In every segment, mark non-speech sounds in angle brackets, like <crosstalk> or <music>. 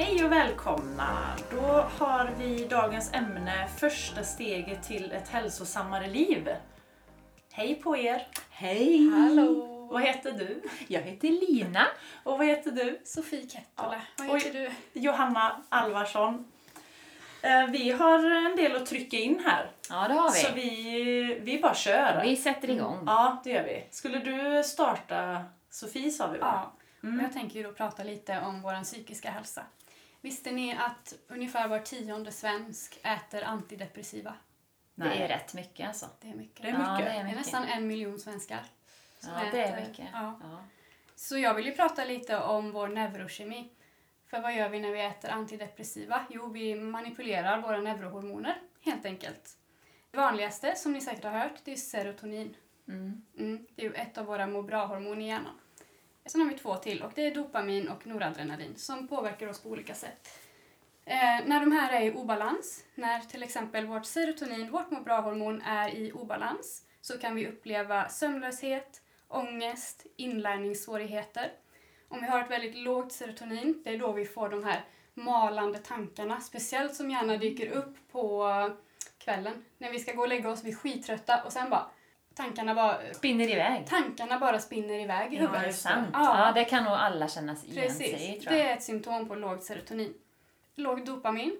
Hej och välkomna! Då har vi dagens ämne Första steget till ett hälsosammare liv. Hej på er! Hej! Hallå! Vad heter du? Jag heter Lina. Och vad heter du? Sofie Kettola. Ja. Vad heter du? Johanna Alvarsson. Eh, Vi har en del att trycka in här. Ja, det har vi. Så vi, vi bara kör. Vi sätter igång. Ja, det gör vi. Skulle du starta Sofie sa vi va? Ja. Mm. Och Jag tänker ju då prata lite om vår psykiska hälsa. Visste ni att ungefär var tionde svensk äter antidepressiva? Det är rätt mycket alltså. Det är mycket. Det är Ja, mycket. det Det är är mycket. nästan en miljon svenskar. som Ja, det är äter- mycket. Ja. Ja. Så jag vill ju prata lite om vår neurokemi. För vad gör vi när vi äter antidepressiva? Jo, vi manipulerar våra neurohormoner, helt enkelt. Det vanligaste, som ni säkert har hört, det är serotonin. Mm. Mm, det är ju ett av våra må bra-hormon i hjärnan. Sen har vi två till och det är dopamin och noradrenalin som påverkar oss på olika sätt. Eh, när de här är i obalans, när till exempel vårt serotonin, vårt må bra-hormon, är i obalans så kan vi uppleva sömnlöshet, ångest, inlärningssvårigheter. Om vi har ett väldigt lågt serotonin, det är då vi får de här malande tankarna, speciellt som gärna dyker upp på kvällen. När vi ska gå och lägga oss, vi är skittrötta och sen bara tankarna bara Spinner iväg. Tankarna bara spinner iväg i Ja, huvudet. det är sant. Ja. Ja. det kan nog alla känna igen Precis. sig i tror Det jag. är ett symptom på lågt serotonin. Lågt dopamin,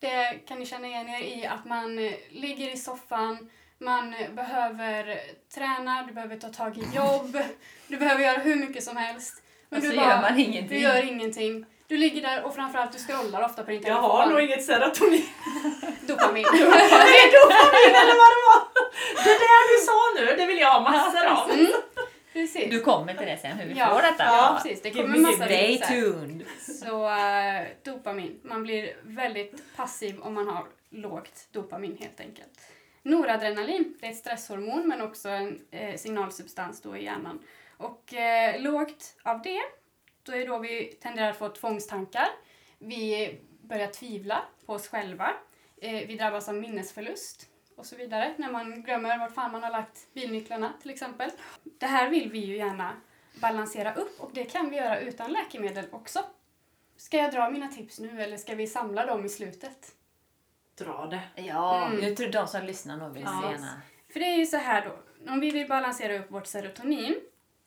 det kan ni känna igen er i att man eh, ligger i soffan, man eh, behöver träna, du behöver ta tag i jobb, <laughs> du behöver göra hur mycket som helst. Och så du gör man ingenting. Du gör ingenting. Du ligger där och framförallt du scrollar ofta på din Jag telefon. har nog inget serotonin. <laughs> Dopamin. <laughs> Det är dopamin eller vad det var! Det där du sa nu, det vill jag ha massor av. Mm, <laughs> precis. Du kommer till det sen, hur vi Ja, får detta. ja, precis. Det kommer me massa Stay tuned. Så eh, dopamin, man blir väldigt passiv om man har lågt dopamin helt enkelt. Noradrenalin, det är ett stresshormon men också en eh, signalsubstans då i hjärnan. Och eh, lågt av det, då är då vi tenderar att få tvångstankar. Vi börjar tvivla på oss själva. Eh, vi drabbas av minnesförlust och så vidare när man glömmer vart fan man har lagt bilnycklarna till exempel. Det här vill vi ju gärna balansera upp och det kan vi göra utan läkemedel också. Ska jag dra mina tips nu eller ska vi samla dem i slutet? Dra det. Ja, Mm. jag tror de som lyssnar nog vill Ja. se. För det är ju så här då, om vi vill balansera upp vårt serotonin,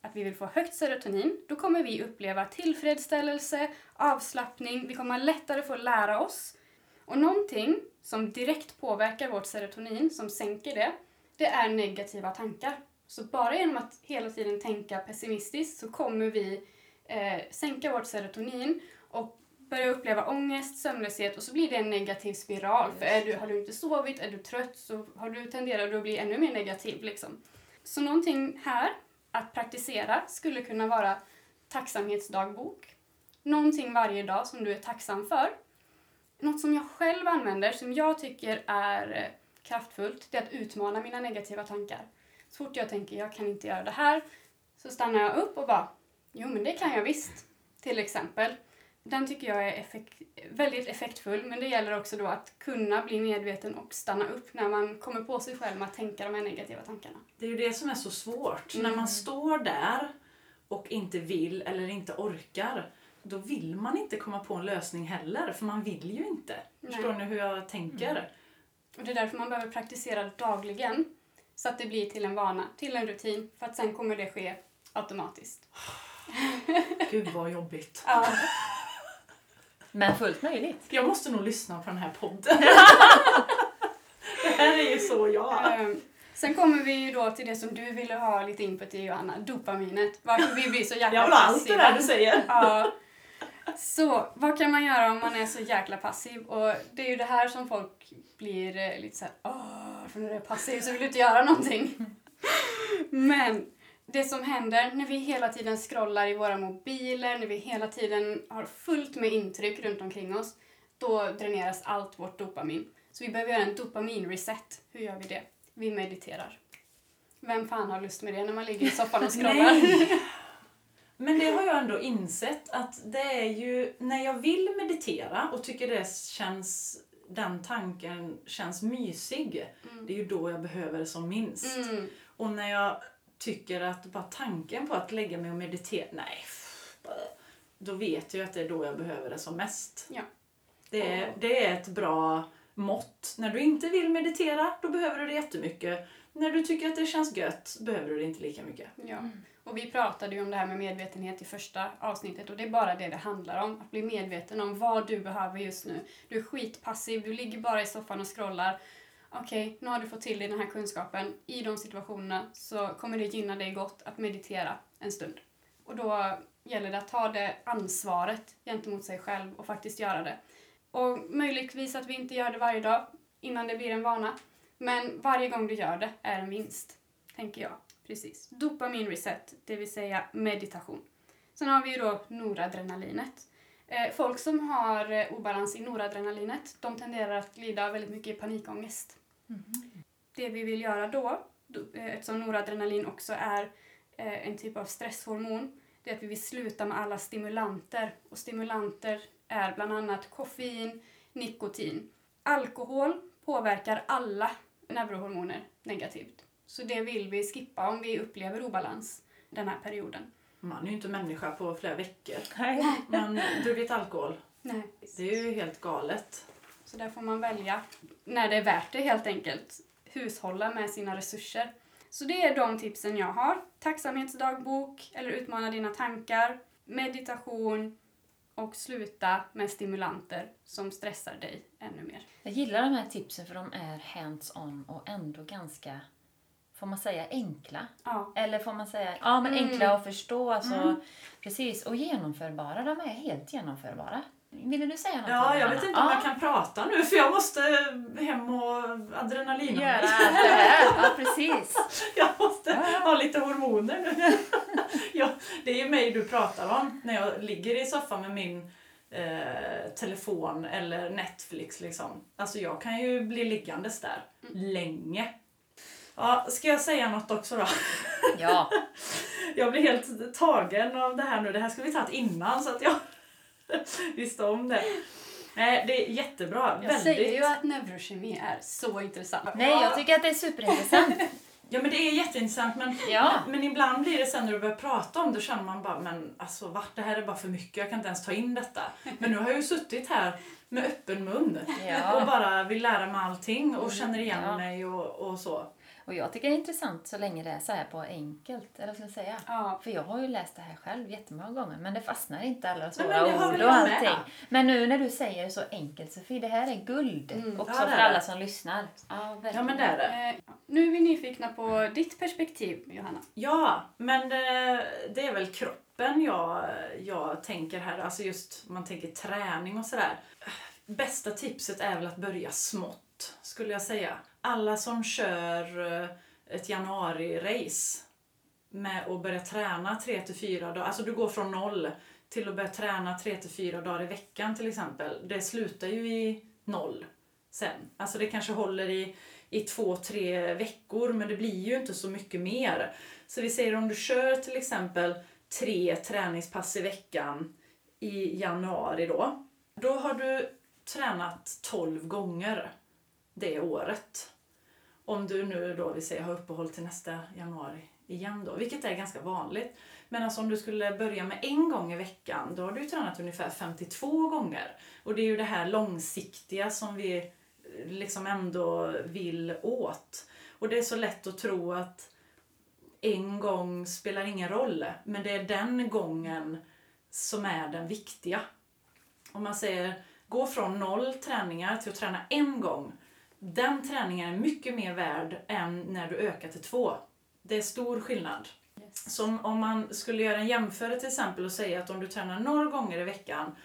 att vi vill få högt serotonin, då kommer vi uppleva tillfredsställelse, avslappning, vi kommer lättare få lära oss. Och någonting som direkt påverkar vårt serotonin, som sänker det, det är negativa tankar. Så bara genom att hela tiden tänka pessimistiskt så kommer vi eh, sänka vårt serotonin och börja uppleva ångest, sömnlöshet och så blir det en negativ spiral. För är du, har du inte sovit, är du trött så har du tenderar du att bli ännu mer negativ. Liksom. Så någonting här att praktisera skulle kunna vara tacksamhetsdagbok. Någonting varje dag som du är tacksam för. Något som jag själv använder, som jag tycker är eh, kraftfullt, det är att utmana mina negativa tankar. Så fort jag tänker jag kan inte göra det här så stannar jag upp och bara jo men det kan jag visst. Till exempel. Den tycker jag är effekt, väldigt effektfull men det gäller också då att kunna bli medveten och stanna upp när man kommer på sig själv med att tänka de här negativa tankarna. Det är ju det som är så svårt. Mm. När man står där och inte vill eller inte orkar, då vill man inte komma på en lösning heller, för man vill ju inte. Nej. Förstår ni hur jag tänker? Och det är därför man behöver praktisera dagligen så att det blir till en vana, till en rutin för att sen kommer det ske automatiskt. <laughs> Gud vad jobbigt. Ja. <laughs> Men fullt möjligt. Jag måste nog lyssna på den här podden. <laughs> det här är ju så jag. Ehm, Sen kommer vi ju då till det som du ville ha lite input i Johanna, dopaminet. Varför vi blir så jäkla Jag vill ha allt det där du säger. Ja. Så vad kan man göra om man är så jäkla passiv? Och det är ju det här som folk blir eh, lite såhär, åh, för när du är passiv så vill du inte göra någonting. Men det som händer när vi hela tiden scrollar i våra mobiler, när vi hela tiden har fullt med intryck runt omkring oss, då dräneras allt vårt dopamin. Så vi behöver göra en dopaminreset. Hur gör vi det? Vi mediterar. Vem fan har lust med det när man ligger i soffan och scrollar? Men det har jag ändå insett att det är ju när jag vill meditera och tycker det känns den tanken känns mysig. Det är ju då jag behöver det som minst. Mm. Och när jag tycker att bara tanken på att lägga mig och meditera, nej. då vet jag att det är då jag behöver det som mest. Ja. Det, är, det är ett bra mått. När du inte vill meditera, då behöver du det jättemycket. När du tycker att det känns gött, behöver du det inte lika mycket. Ja. Och vi pratade ju om det här med medvetenhet i första avsnittet och det är bara det det handlar om. Att bli medveten om vad du behöver just nu. Du är skitpassiv, du ligger bara i soffan och scrollar. Okej, nu har du fått till dig den här kunskapen. I de situationerna så kommer det gynna dig gott att meditera en stund. Och då gäller det att ta det ansvaret gentemot sig själv och faktiskt göra det. Och möjligtvis att vi inte gör det varje dag innan det blir en vana. Men varje gång du gör det är en vinst, tänker jag. Precis. Dopamin reset, det vill säga meditation. Sen har vi ju då noradrenalinet. Eh, folk som har eh, obalans i noradrenalinet, de tenderar att glida väldigt mycket i panikångest. Det vi vill göra då, eh, eftersom noradrenalin också är en typ av stresshormon, det är att vi vill sluta med alla stimulanter. Och stimulanter är bland annat koffein, nikotin. Alkohol påverkar alla neurohormoner negativt. Så det vill vi skippa om vi upplever obalans den här perioden. Man är ju inte människa på flera veckor. Nej. Men druckit alkohol, Nej. det är ju helt galet. Så där får man välja när det är värt det helt enkelt. Hushålla med sina resurser. Så det är de tipsen jag har. Tacksamhetsdagbok eller utmana dina tankar, meditation och sluta med stimulanter som stressar dig ännu mer. Jag gillar de här tipsen för de är hands-on och ändå ganska, får man säga enkla? Ja, Eller får man säga, ja men Mm. enkla att förstå. Alltså, Mm. Precis, och genomförbara. De är helt genomförbara. Ville du säga något? Ja, jag vet inte om ja. jag kan prata nu för jag måste hem och adrenalin. Göra allt det här. Ja, precis. <laughs> Jag måste Ja. ha lite hormoner nu. <laughs> ja, det är ju mig du pratar om när jag ligger i soffan med min eh, telefon eller Netflix. Liksom. Alltså jag kan ju bli liggandes där länge. Ja, ska jag säga något också då? <laughs> Ja, Jag blir helt tagen av det här nu. Det här skulle vi tagit innan så att jag <laughs> visste om det. Nej, det är jättebra. jag Väldigt. säger ju att neurokemi är så intressant. nej jag tycker att det är superintressant. <laughs> Ja men det är jätteintressant men, Ja. men ibland blir det sen när du börjar prata om det känner man bara men alltså va, det här är bara för mycket, jag kan inte ens ta in detta. Men nu har jag ju suttit här med öppen mun Ja. och bara vill lära mig allting och känner igen Ja. mig och, och så. Och jag tycker det är intressant så länge det är så här på enkelt. Eller vad ska jag säga? Ja, För jag har ju läst det här själv jättemånga gånger men det fastnar inte alla svåra ord och jag med. allting. Men nu när du säger det så enkelt Sofie, det här är guld. Mm. Också för alla som lyssnar. Ja, Ja verkligen. men det är det. eh, nu är vi nyfikna på ditt perspektiv, Johanna. Ja, men det, är väl kroppen jag, jag tänker här. Alltså just man tänker träning och sådär. Bästa tipset är väl att börja smått, skulle jag säga. Alla som kör eh, ett januari-race med att börja träna 3 till 4 dagar, alltså du går från noll till att börja träna 3 till 4 dagar i veckan till exempel. Det slutar ju i noll sen. Alltså det kanske håller i, i två, tre veckor men det blir ju inte så mycket mer. Så vi säger om du kör till exempel tre träningspass i veckan i januari då. Då har du tränat 12 gånger det året. Om du nu då vill säga har uppehåll till nästa januari igen då, vilket är ganska vanligt. Men alltså om du skulle börja med en gång i veckan, då har du ju tränat ungefär 52 gånger. Och det är ju det här långsiktiga som vi eh, liksom ändå vill åt. Och det är så lätt att tro att en gång spelar ingen roll, men det är den gången som är den viktiga. Om man säger gå från noll träningar till att träna en gång. Den träningen är mycket mer värd än när du ökar till två. Det är stor skillnad. Som om man skulle göra en jämförelse till exempel och säga att om du tränar några gånger i veckan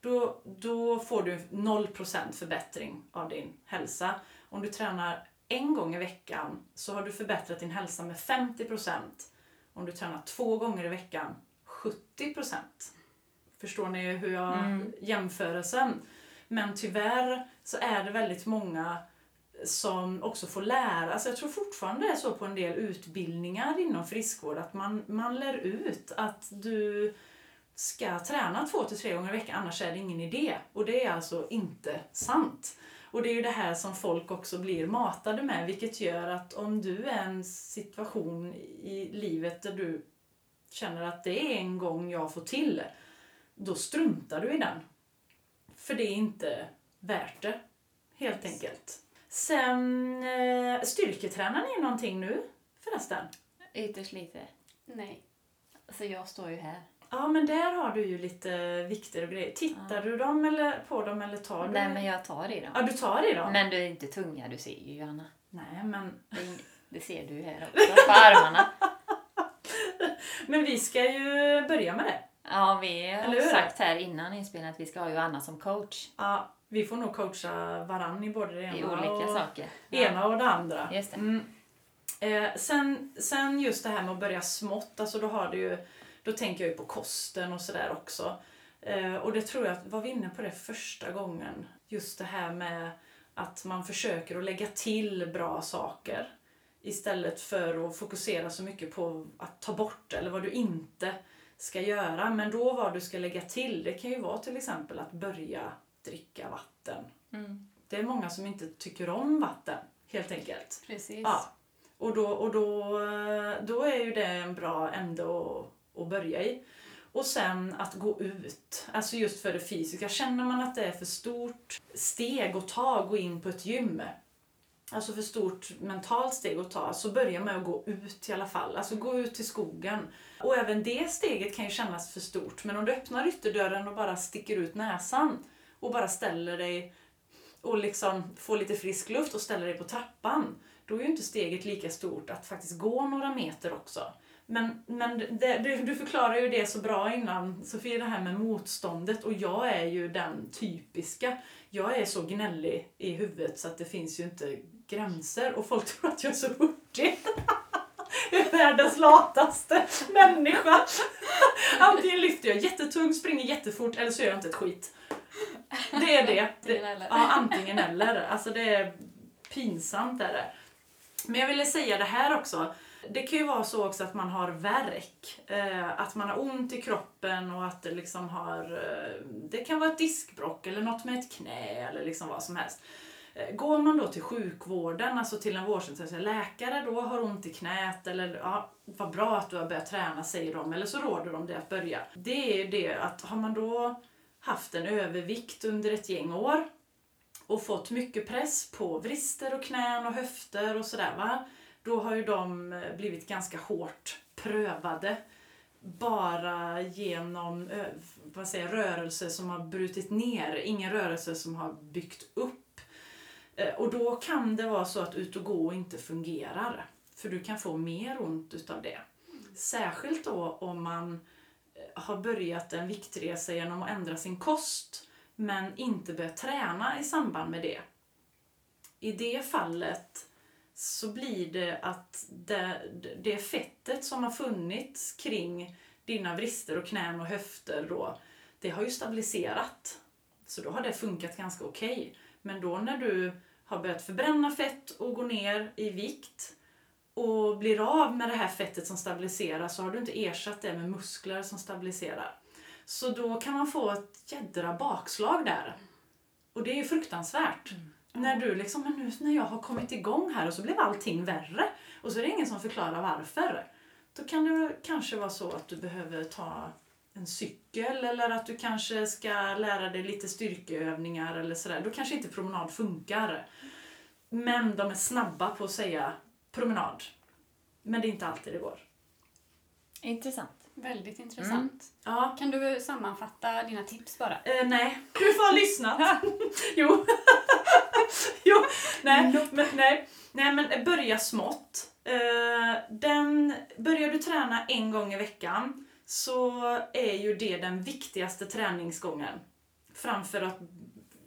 då, då får du 0% förbättring av din hälsa. Om du tränar en gång i veckan så har du förbättrat din hälsa med 50%. Om du tränar två gånger i veckan 70%. Förstår ni hur jag Mm. jämförelsen? Men tyvärr så är det väldigt många som också får lära alltså Jag tror fortfarande det är så på en del utbildningar inom friskvård att man, man lär ut att du ska träna två till tre gånger i veckan annars är det ingen idé. Och det är alltså inte sant. Och det är ju det här som folk också blir matade med vilket gör att om du är i en situation i livet där du känner att det är en gång jag får till då struntar du i den. För det är inte värt det, helt enkelt. Sen eh, styrketränar ni någonting nu förresten? Ytterst lite. Nej. Så jag står ju här. Ja, men där har du ju lite vikter och grejer. Tittar du dem eller, på dem eller tar du? Nej, men jag tar i dem. Ja, du tar i dem? Men du är inte tunga, du ser ju Johanna. Nej, men, Det, ser du här också, på armarna. <laughs> men vi ska ju börja med det. Ja, vi har sagt här innan inspelningen att vi ska ha Johanna som coach Ja, vi får nog coacha varann i både det ena, i olika och, saker. ena och det andra. Just det. Mm. Eh, sen, sen just det här med att börja smått, alltså då, har du ju, då tänker jag ju på kosten och sådär också. Eh, och det tror jag var vi inne på det första gången? Just det här med att man försöker att lägga till bra saker istället för att fokusera så mycket på att ta bort eller vad du inte ska göra. Men då vad du ska lägga till, det kan ju vara till exempel att börja dricka vatten. Mm. Det är många som inte tycker om vatten, helt enkelt. Precis. Ja. Och, då, och då, då är ju det en bra ände att, att börja i. Och sen att gå ut, alltså just för det fysiska. Känner man att det är för stort steg att ta, gå in på ett gym, alltså för stort mentalt steg att ta, så börja med att gå ut i alla fall. Alltså gå ut till skogen. Och även det steget kan ju kännas för stort. Men om du öppnar ytterdörren och bara sticker ut näsan och bara ställer dig och liksom får lite frisk luft och ställer dig på trappan, då är ju inte steget lika stort att faktiskt gå några meter också. Men, men det, du, du förklarar ju det så bra innan, Sofie, det här med motståndet. Och jag är ju den typiska. Jag är så gnällig i huvudet så att det finns ju inte gränser. Och folk <laughs> tror att jag är så hurtig. Jag är världens lataste människa. Antingen lyfter jag jättetungt, springer jättefort eller så gör jag inte ett skit. Det är det. <laughs> det ja, antingen eller. Alltså det är pinsamt är det. Men jag ville säga det här också. Det kan ju vara så också att man har värk. Eh, att man har ont i kroppen och att det liksom har... Eh, det kan vara ett diskbrock eller något med ett knä eller liksom vad som helst. Eh, Går man då till sjukvården, alltså till en vårdcentral, läkare då har ont i knät eller ja, vad bra att du har börjat träna säger de eller så råder de dig att börja. Det är ju det att har man då haft en övervikt under ett gäng år och fått mycket press på vrister och knän och höfter och sådär va. Då har ju de eh, blivit ganska hårt prövade. Bara genom ö, vad säger, jag, rörelser som har brutit ner, ingen rörelse som har byggt upp. Eh, Och då kan det vara så att ut och gå inte fungerar. För du kan få mer ont utav det. Särskilt då om man eh, har börjat en viktresa genom att ändra sin kost men inte börjat träna i samband med det. I det fallet så blir det att det, det fettet som har funnits kring dina vrister och knän och höfter då, det har ju stabiliserat. Så då har det funkat ganska okej. Men då när du har börjat förbränna fett och gå ner i vikt och blir av med det här fettet som stabiliserar så har du inte ersatt det med muskler som stabiliserar. Så då kan man få ett jädra bakslag där. Och det är ju fruktansvärt. När du liksom, men nu när jag har kommit igång här och så blev allting värre och så är det ingen som förklarar varför. Då kan det kanske vara så att du behöver ta en cykel eller att du kanske ska lära dig lite styrkeövningar eller sådär. Då kanske inte promenad funkar. Men de är snabba på att säga promenad. Men det är inte alltid det går. Intressant. Väldigt intressant. Ja, Kan du sammanfatta dina tips bara? Eh, nej, du får ha lyssnat. <laughs> jo. <laughs> jo, nej, men, nej. nej, men börja smått. Eh, den, börjar du träna en gång i veckan så är ju det den viktigaste träningsgången. Framför att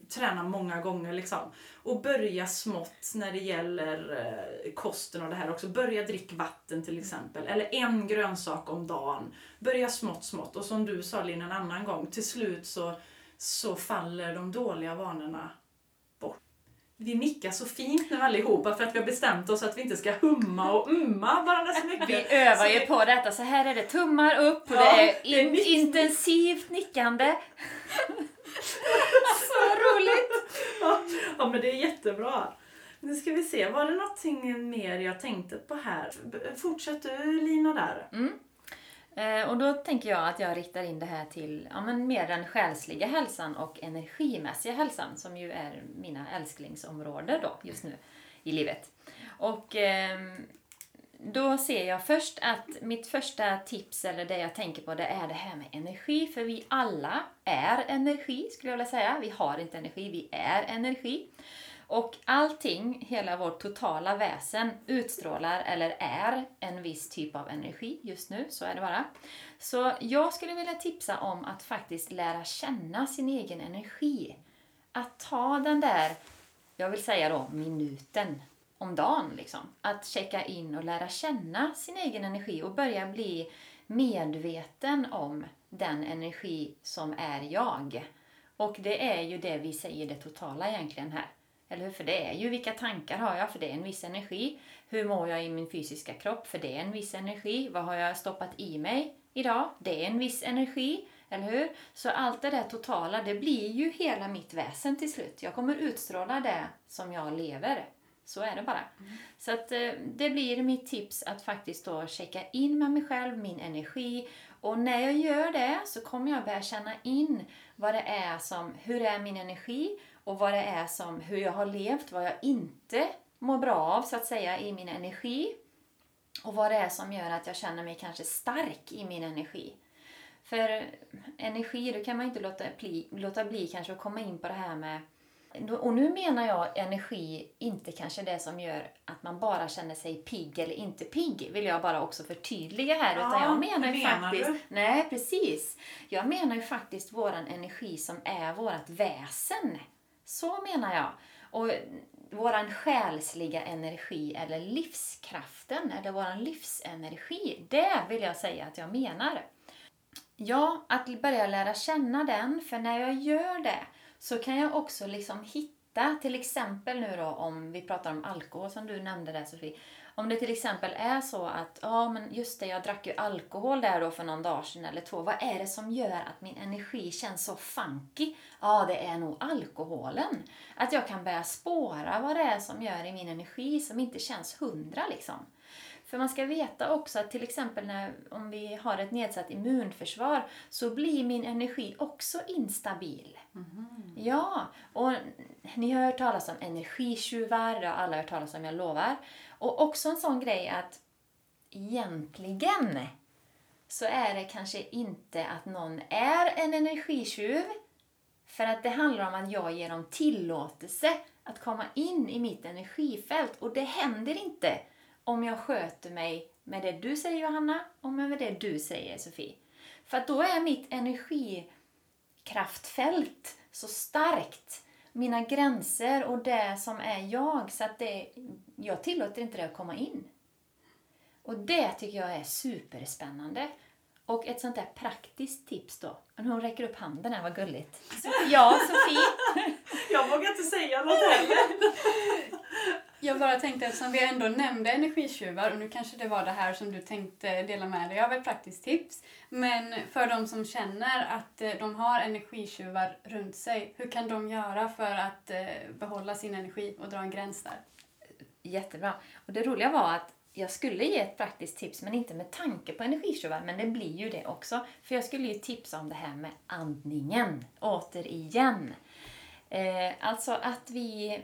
träna många gånger liksom. Och börja smått när det gäller eh, kosten och det här också. Börja dricka vatten till exempel. Eller en grönsak om dagen. Börja smått, smått. Och som du sa Linn en annan gång, till slut så, så faller de dåliga vanorna bort. Vi nickar så fint nu allihopa för att vi har bestämt oss att vi inte ska humma och umma varandra så mycket. Vi övar ju på detta, så här är det tummar upp och Ja, det är, det är in, nick- intensivt nickande. Så roligt! Ja, men det är jättebra. Nu ska vi se, var det någonting mer jag tänkte på här? Fortsätt du Lina där. Mm. Eh, och då tänker jag att jag riktar in det här till ja, men mer den själsliga hälsan och energimässiga hälsan som ju är mina älsklingsområden då just nu i livet. Och ehm, då ser jag först att mitt första tips, eller det jag tänker på, det är det här med energi. För vi alla är energi, skulle jag vilja säga. Vi har inte energi, vi är energi. Och allting, hela vårt totala väsen, utstrålar eller är en viss typ av energi just nu. Så är det bara. Så jag skulle vilja tipsa om att faktiskt lära känna sin egen energi. Att ta den där, jag vill säga då, minuten om dagen. Liksom. Att checka in och lära känna sin egen energi och börja bli medveten om den energi som är jag. Och det är ju det vi säger det totala egentligen här. Eller hur? För det är ju vilka tankar har jag? För det är en viss energi. Hur mår jag i min fysiska kropp? För det är en viss energi. Vad har jag stoppat i mig idag? Det är en viss energi. Eller hur? Så allt det där totala, det blir ju hela mitt väsen till slut. Jag kommer utstråla det som jag lever. Så är det bara. Mm. Så att eh, det blir mitt tips att faktiskt då checka in med mig själv, min energi. Och när jag gör det så kommer jag börja känna in vad det är som, hur är min energi och vad det är som, hur jag har levt, vad jag inte mår bra av så att säga i min energi. Och vad det är som gör att jag känner mig kanske stark i min energi. För energi, då kan man inte låta bli, låta bli kanske att komma in på det här med och nu menar jag energi, inte kanske det som gör att man bara känner sig pigg eller inte pigg, vill jag bara också förtydliga här. Ja, utan jag menar ju faktiskt... Du? Nej, precis. Jag menar ju faktiskt våran energi som är vårt väsen. Så menar jag. Och våran själsliga energi eller livskraften eller våran livsenergi, det vill jag säga att jag menar. Ja, att börja lära känna den, för när jag gör det så kan jag också liksom hitta, till exempel nu då om vi pratar om alkohol som du nämnde där Sofie. Om det till exempel är så att, ja men just det, jag drack ju alkohol där då för någon dag sedan eller två. Vad är det som gör att min energi känns så funky? Ja, det är nog alkoholen. Att jag kan börja spåra vad det är som gör i min energi som inte känns hundra liksom. För man ska veta också att till exempel när, om vi har ett nedsatt immunförsvar så blir min energi också instabil. Mm. Ja, och ni har hört talas om energitjuvar, det har alla hört talas om, jag lovar. Och också en sån grej att egentligen så är det kanske inte att någon är en energitjuv. För att det handlar om att jag ger dem tillåtelse att komma in i mitt energifält. Och det händer inte om jag sköter mig med det du säger Johanna och med det du säger Sofie. För då är mitt energikraftfält så starkt. Mina gränser och det som är jag. Så att det, jag tillåter inte det att komma in. Och det tycker jag är superspännande. Och ett sånt där praktiskt tips då. Hon räcker upp handen här, vad gulligt. <laughs> Ja, Sofie? Jag vågar inte säga något heller. <laughs> Jag bara tänkte eftersom vi ändå nämnde energitjuvar och nu kanske det var det här som du tänkte dela med dig av ett praktiskt tips. Men för de som känner att eh, de har energitjuvar runt sig, hur kan de göra för att eh, behålla sin energi och dra en gräns där? Jättebra. Och det roliga var att jag skulle ge ett praktiskt tips, men inte med tanke på energitjuvar, men det blir ju det också. För jag skulle ju tipsa om det här med andningen, återigen. Eh, alltså att vi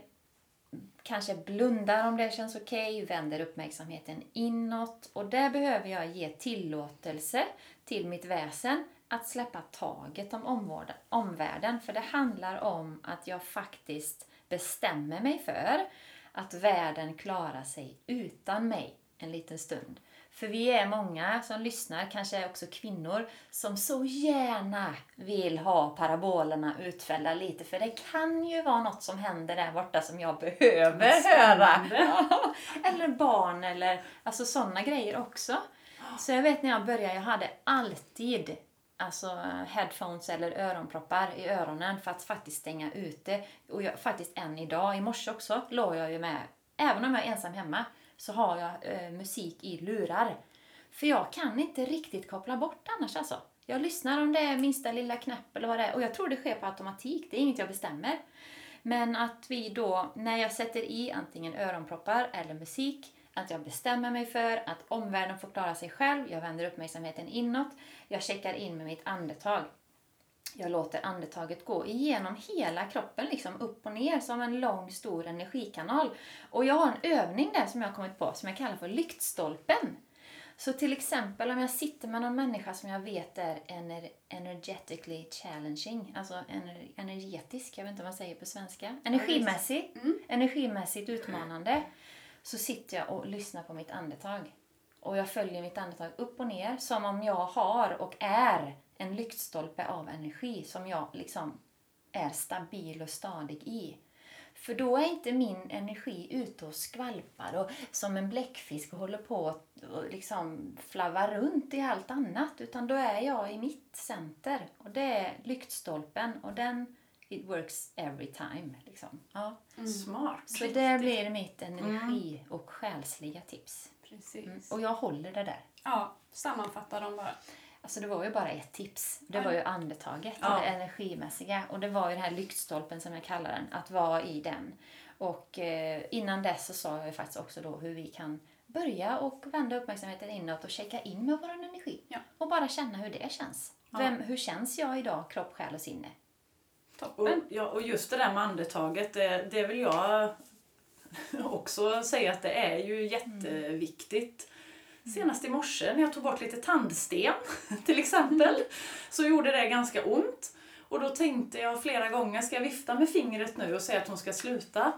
kanske blundar om det känns okej, okay, vänder uppmärksamheten inåt och där behöver jag ge tillåtelse till mitt väsen att släppa taget om omvärlden. För det handlar om att jag faktiskt bestämmer mig för att världen klarar sig utan mig en liten stund. För vi är många som lyssnar, kanske också kvinnor, som så gärna vill ha parabolerna utfällda lite. För det kan ju vara något som händer där borta som jag behöver höra. <laughs> eller barn eller alltså sådana grejer också. Så jag vet när jag började, jag hade alltid alltså headphones eller öronproppar i öronen för att faktiskt stänga ute. Och jag, faktiskt än idag, i morse också, låg jag ju med, även om jag är ensam hemma, så har jag eh, musik i lurar. För jag kan inte riktigt koppla bort annars alltså. Jag lyssnar om det är minsta lilla knäpp eller vad det är. Och jag tror det sker på automatik. Det är inget jag bestämmer. Men att vi då, när jag sätter i antingen öronproppar eller musik, att jag bestämmer mig för att omvärlden får klara sig själv. Jag vänder uppmärksamheten inåt. Jag checkar in med mitt andetag. Jag låter andetaget gå igenom hela kroppen, liksom upp och ner som en lång stor energikanal. Och jag har en övning där som jag har kommit på som jag kallar för lyktstolpen. Så till exempel om jag sitter med någon människa som jag vet är ener energetically challenging, alltså ener energetisk, jag vet inte vad man säger på svenska, energimässigt, Mm. energimässigt utmanande, så sitter jag och lyssnar på mitt andetag. Och jag följer mitt andetag upp och ner som om jag har och är en lyktstolpe av energi som jag liksom är stabil och stadig i. För då är inte min energi ute och skvalpar och som en bläckfisk och håller på och liksom flavar runt i allt annat. Utan då är jag i mitt center. Och det är lyktstolpen och den it works every time. Liksom. Ja. Smart. Så det blir mitt energi och själsliga tips. Precis. Mm. Och jag håller det där. Ja, sammanfatta dem bara. Alltså det var ju bara ett tips. Det var ju andetaget, Ja. det energimässiga. Och det var ju den här lyktstolpen som jag kallar den, att vara i den. Och eh, innan dess så sa jag ju faktiskt också då hur vi kan börja och vända uppmärksamheten inåt och checka in med vår energi. Ja. Och bara känna hur det känns. Ja. Vem, hur känns jag idag, kropp, själ och sinne? Och, Toppen. ja, och just det där med andetaget, det, det vill jag <laughs> också säga att det är ju jätteviktigt. Senast i morse när jag tog bort lite tandsten <laughs> till exempel så gjorde det ganska ont. Och då tänkte jag flera gånger, ska jag vifta med fingret nu och säga att hon ska sluta?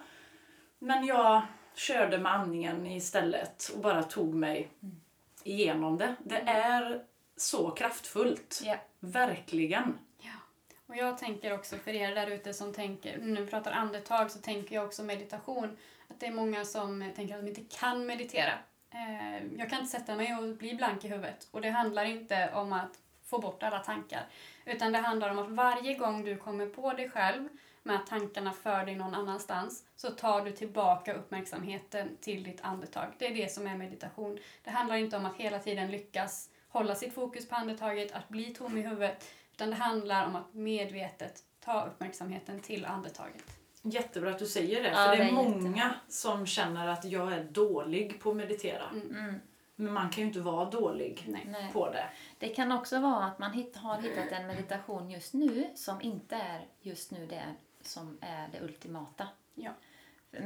Men jag körde med andningen istället och bara tog mig igenom det. Det är så kraftfullt. Ja. Verkligen. Och jag tänker också för er där ute som tänker, nu när vi pratar andetag så tänker jag också meditation. Att det är många som tänker att de inte kan meditera. Eh, Jag kan inte sätta mig och bli blank i huvudet. Och det handlar inte om att få bort alla tankar. Utan det handlar om att varje gång du kommer på dig själv med att tankarna för dig någon annanstans så tar du tillbaka uppmärksamheten till ditt andetag. Det är det som är meditation. Det handlar inte om att hela tiden lyckas hålla sitt fokus på andetaget, att bli tom i huvudet. Utan det handlar om att medvetet ta uppmärksamheten till andetaget. Jättebra att du säger det, Ja, för det det är är många som känner att jag är dålig på att meditera. Mm. Men man kan ju inte vara dålig Nej. På det. Det kan också vara att man hitt, har hittat en meditation just nu som inte är just nu det som är det ultimata. Ja.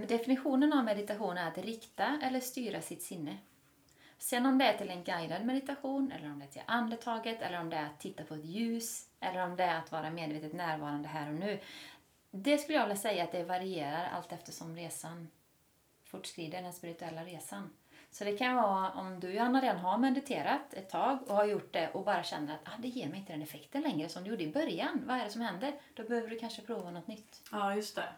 Definitionen av meditation är att rikta eller styra sitt sinne. Sen om det är till en guidad meditation, eller om det är till andetaget, eller om det är att titta på ett ljus, eller om det är att vara medvetet närvarande här och nu. Det skulle jag vilja säga att det varierar allt eftersom resan fortskrider, den spirituella resan. Så det kan vara om du Johanna redan har mediterat ett tag och har gjort det och bara känner att ah, det ger mig inte den effekten längre som det gjorde i början. Vad är det som händer? Då behöver du kanske prova något nytt. Ja, just det.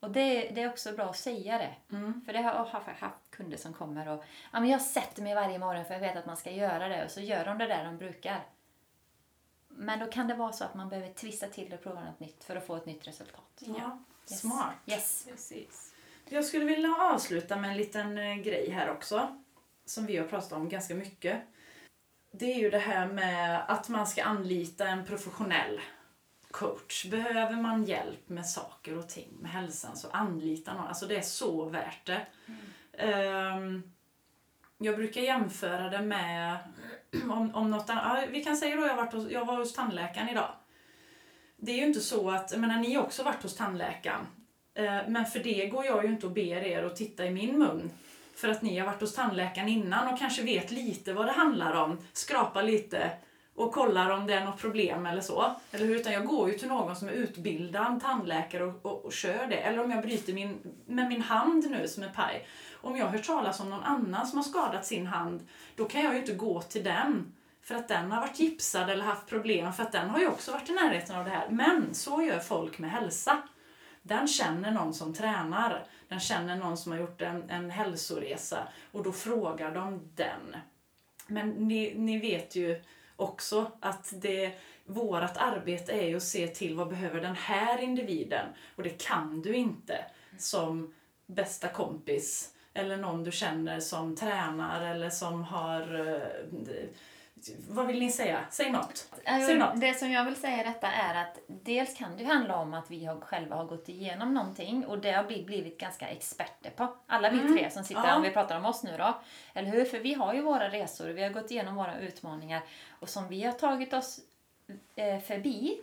Och det, det är också bra att säga det. Mm. För det har jag haft kunder som kommer och ja, men jag sätter mig varje morgon för jag vet att man ska göra det och så gör de det där de brukar. Men då kan det vara så att man behöver twista till och prova något nytt för att få ett nytt resultat. Ja, Yes. smart. Yes. Precis. Jag skulle vilja avsluta med en liten eh, grej här också. Som vi har pratat om ganska mycket. Det är ju det här med att man ska anlita en professionell coach. Behöver man hjälp med saker och ting, med hälsan, så anlita någon. Alltså det är så värt det. Ehm, jag brukar jämföra det med <clears throat> om, om något annat. Ja, vi kan säga då jag, varit hos, jag var hos tandläkaren idag. Det är ju inte så att, jag menar ni har också varit hos tandläkaren. Eh, Men för det går jag ju inte och ber er att titta i min mun. För att ni har varit hos tandläkaren innan och kanske vet lite vad det handlar om. Skrapa lite och kollar om det är något problem eller så. Eller hur? Utan jag går ju till någon som är utbildad tandläkare och, och, och kör det. Eller om jag bryter min, med min hand nu som är paj. Om jag hör talas om någon annan som har skadat sin hand, då kan jag ju inte gå till den. För att den har varit gipsad eller haft problem, för att den har ju också varit i närheten av det här. Men så gör folk med hälsa. Den känner någon som tränar. Den känner någon som har gjort en, en hälsoresa och då frågar de den. Men ni, ni vet ju också att det, vårat arbete är ju att se till vad behöver den här individen? Och det kan du inte som bästa kompis eller någon du känner som tränar eller som har eh, vad vill ni säga? Säg något. Alltså, Säg något. Det som jag vill säga i detta är att dels kan det handla om att vi har, själva har gått igenom någonting och det har vi blivit ganska experter på. Alla vi tre som sitter, Mm. Ja. om vi pratar om oss nu då. Eller hur? För vi har ju våra resor, vi har gått igenom våra utmaningar och som vi har tagit oss eh, förbi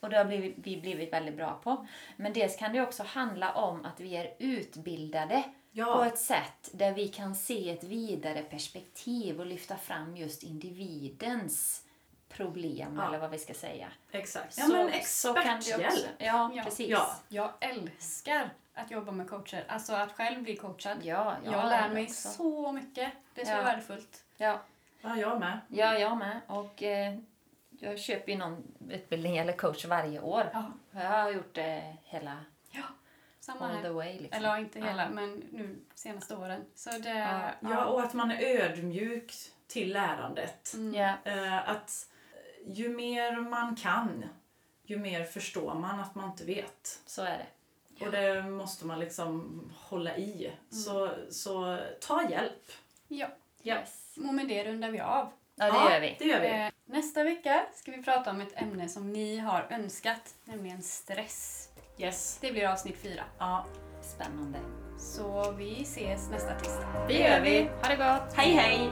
och det har blivit, vi blivit väldigt bra på. Men dels kan det också handla om att vi är utbildade Ja. på ett sätt där vi kan se ett vidare perspektiv och lyfta fram just individens problem Ja. eller vad vi ska säga. Exakt. Ja, Så- men det också- experthjälp. Ja, Ja. precis. Ja. Jag älskar att jobba med coacher. Alltså att själv bli coachad. Ja, jag ja, lär mig också. så mycket. Det är så Ja. värdefullt. Ja, Ja, jag med. ja, jag med. Och eh, jag köper ju någon utbildning eller coach varje år. Ja, Jag har gjort det hela samma all the här. way. Liksom. Eller ja, inte hela, Ja. men nu senaste åren. Så det... Ja. Ja, och att man är ödmjuk till lärandet. Mm. Ja, Eh, att ju mer man kan, ju mer förstår man att man inte vet. så är det. Och det måste man liksom hålla i. Så, så ta hjälp. Ja. Ja. Yes. Och med det rundar vi av. Ja, det gör vi. Det gör vi. Eh, nästa vecka ska vi prata om ett ämne som ni har önskat, nämligen stress. Yes. Det blir avsnitt fyra. Ja. Spännande. Så vi ses nästa tisdag. Det gör vi. Ha det gott. Hej, hej!